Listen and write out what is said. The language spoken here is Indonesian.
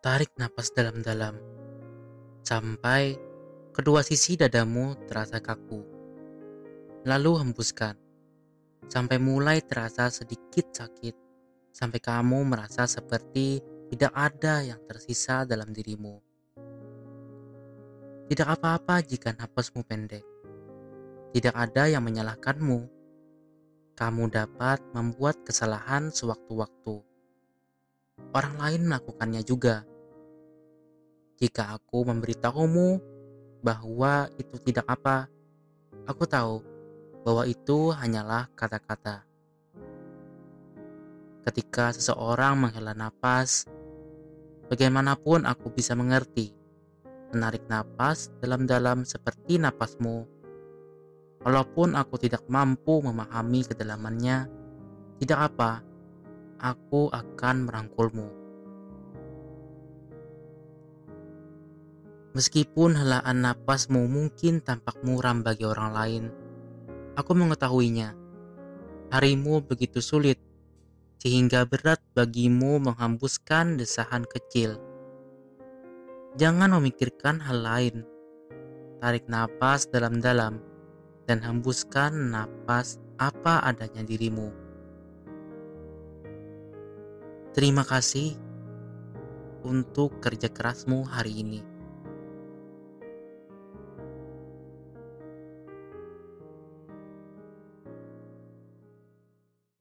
Tarik napas dalam-dalam sampai kedua sisi dadamu terasa kaku. Lalu hembuskan sampai mulai terasa sedikit sakit, sampai kamu merasa seperti tidak ada yang tersisa dalam dirimu. Tidak apa-apa jika napasmu pendek. Tidak ada yang menyalahkanmu. Kamu dapat membuat kesalahan sewaktu-waktu. Orang lain melakukannya juga. Jika aku memberitahumu bahwa itu tidak apa, aku tahu bahwa itu hanyalah kata-kata. Ketika seseorang menghela napas, bagaimanapun aku bisa mengerti. Menarik napas dalam-dalam seperti napasmu. Walaupun aku tidak mampu memahami kedalamannya, tidak apa, aku akan merangkulmu. Meskipun helaan napasmu mungkin tampak muram bagi orang lain, Aku mengetahuinya. Harimu begitu sulit, sehingga berat bagimu menghembuskan desahan kecil. Jangan memikirkan hal lain. Tarik napas dalam-dalam dan hembuskan napas apa adanya dirimu. Terima kasih untuk kerja kerasmu hari ini.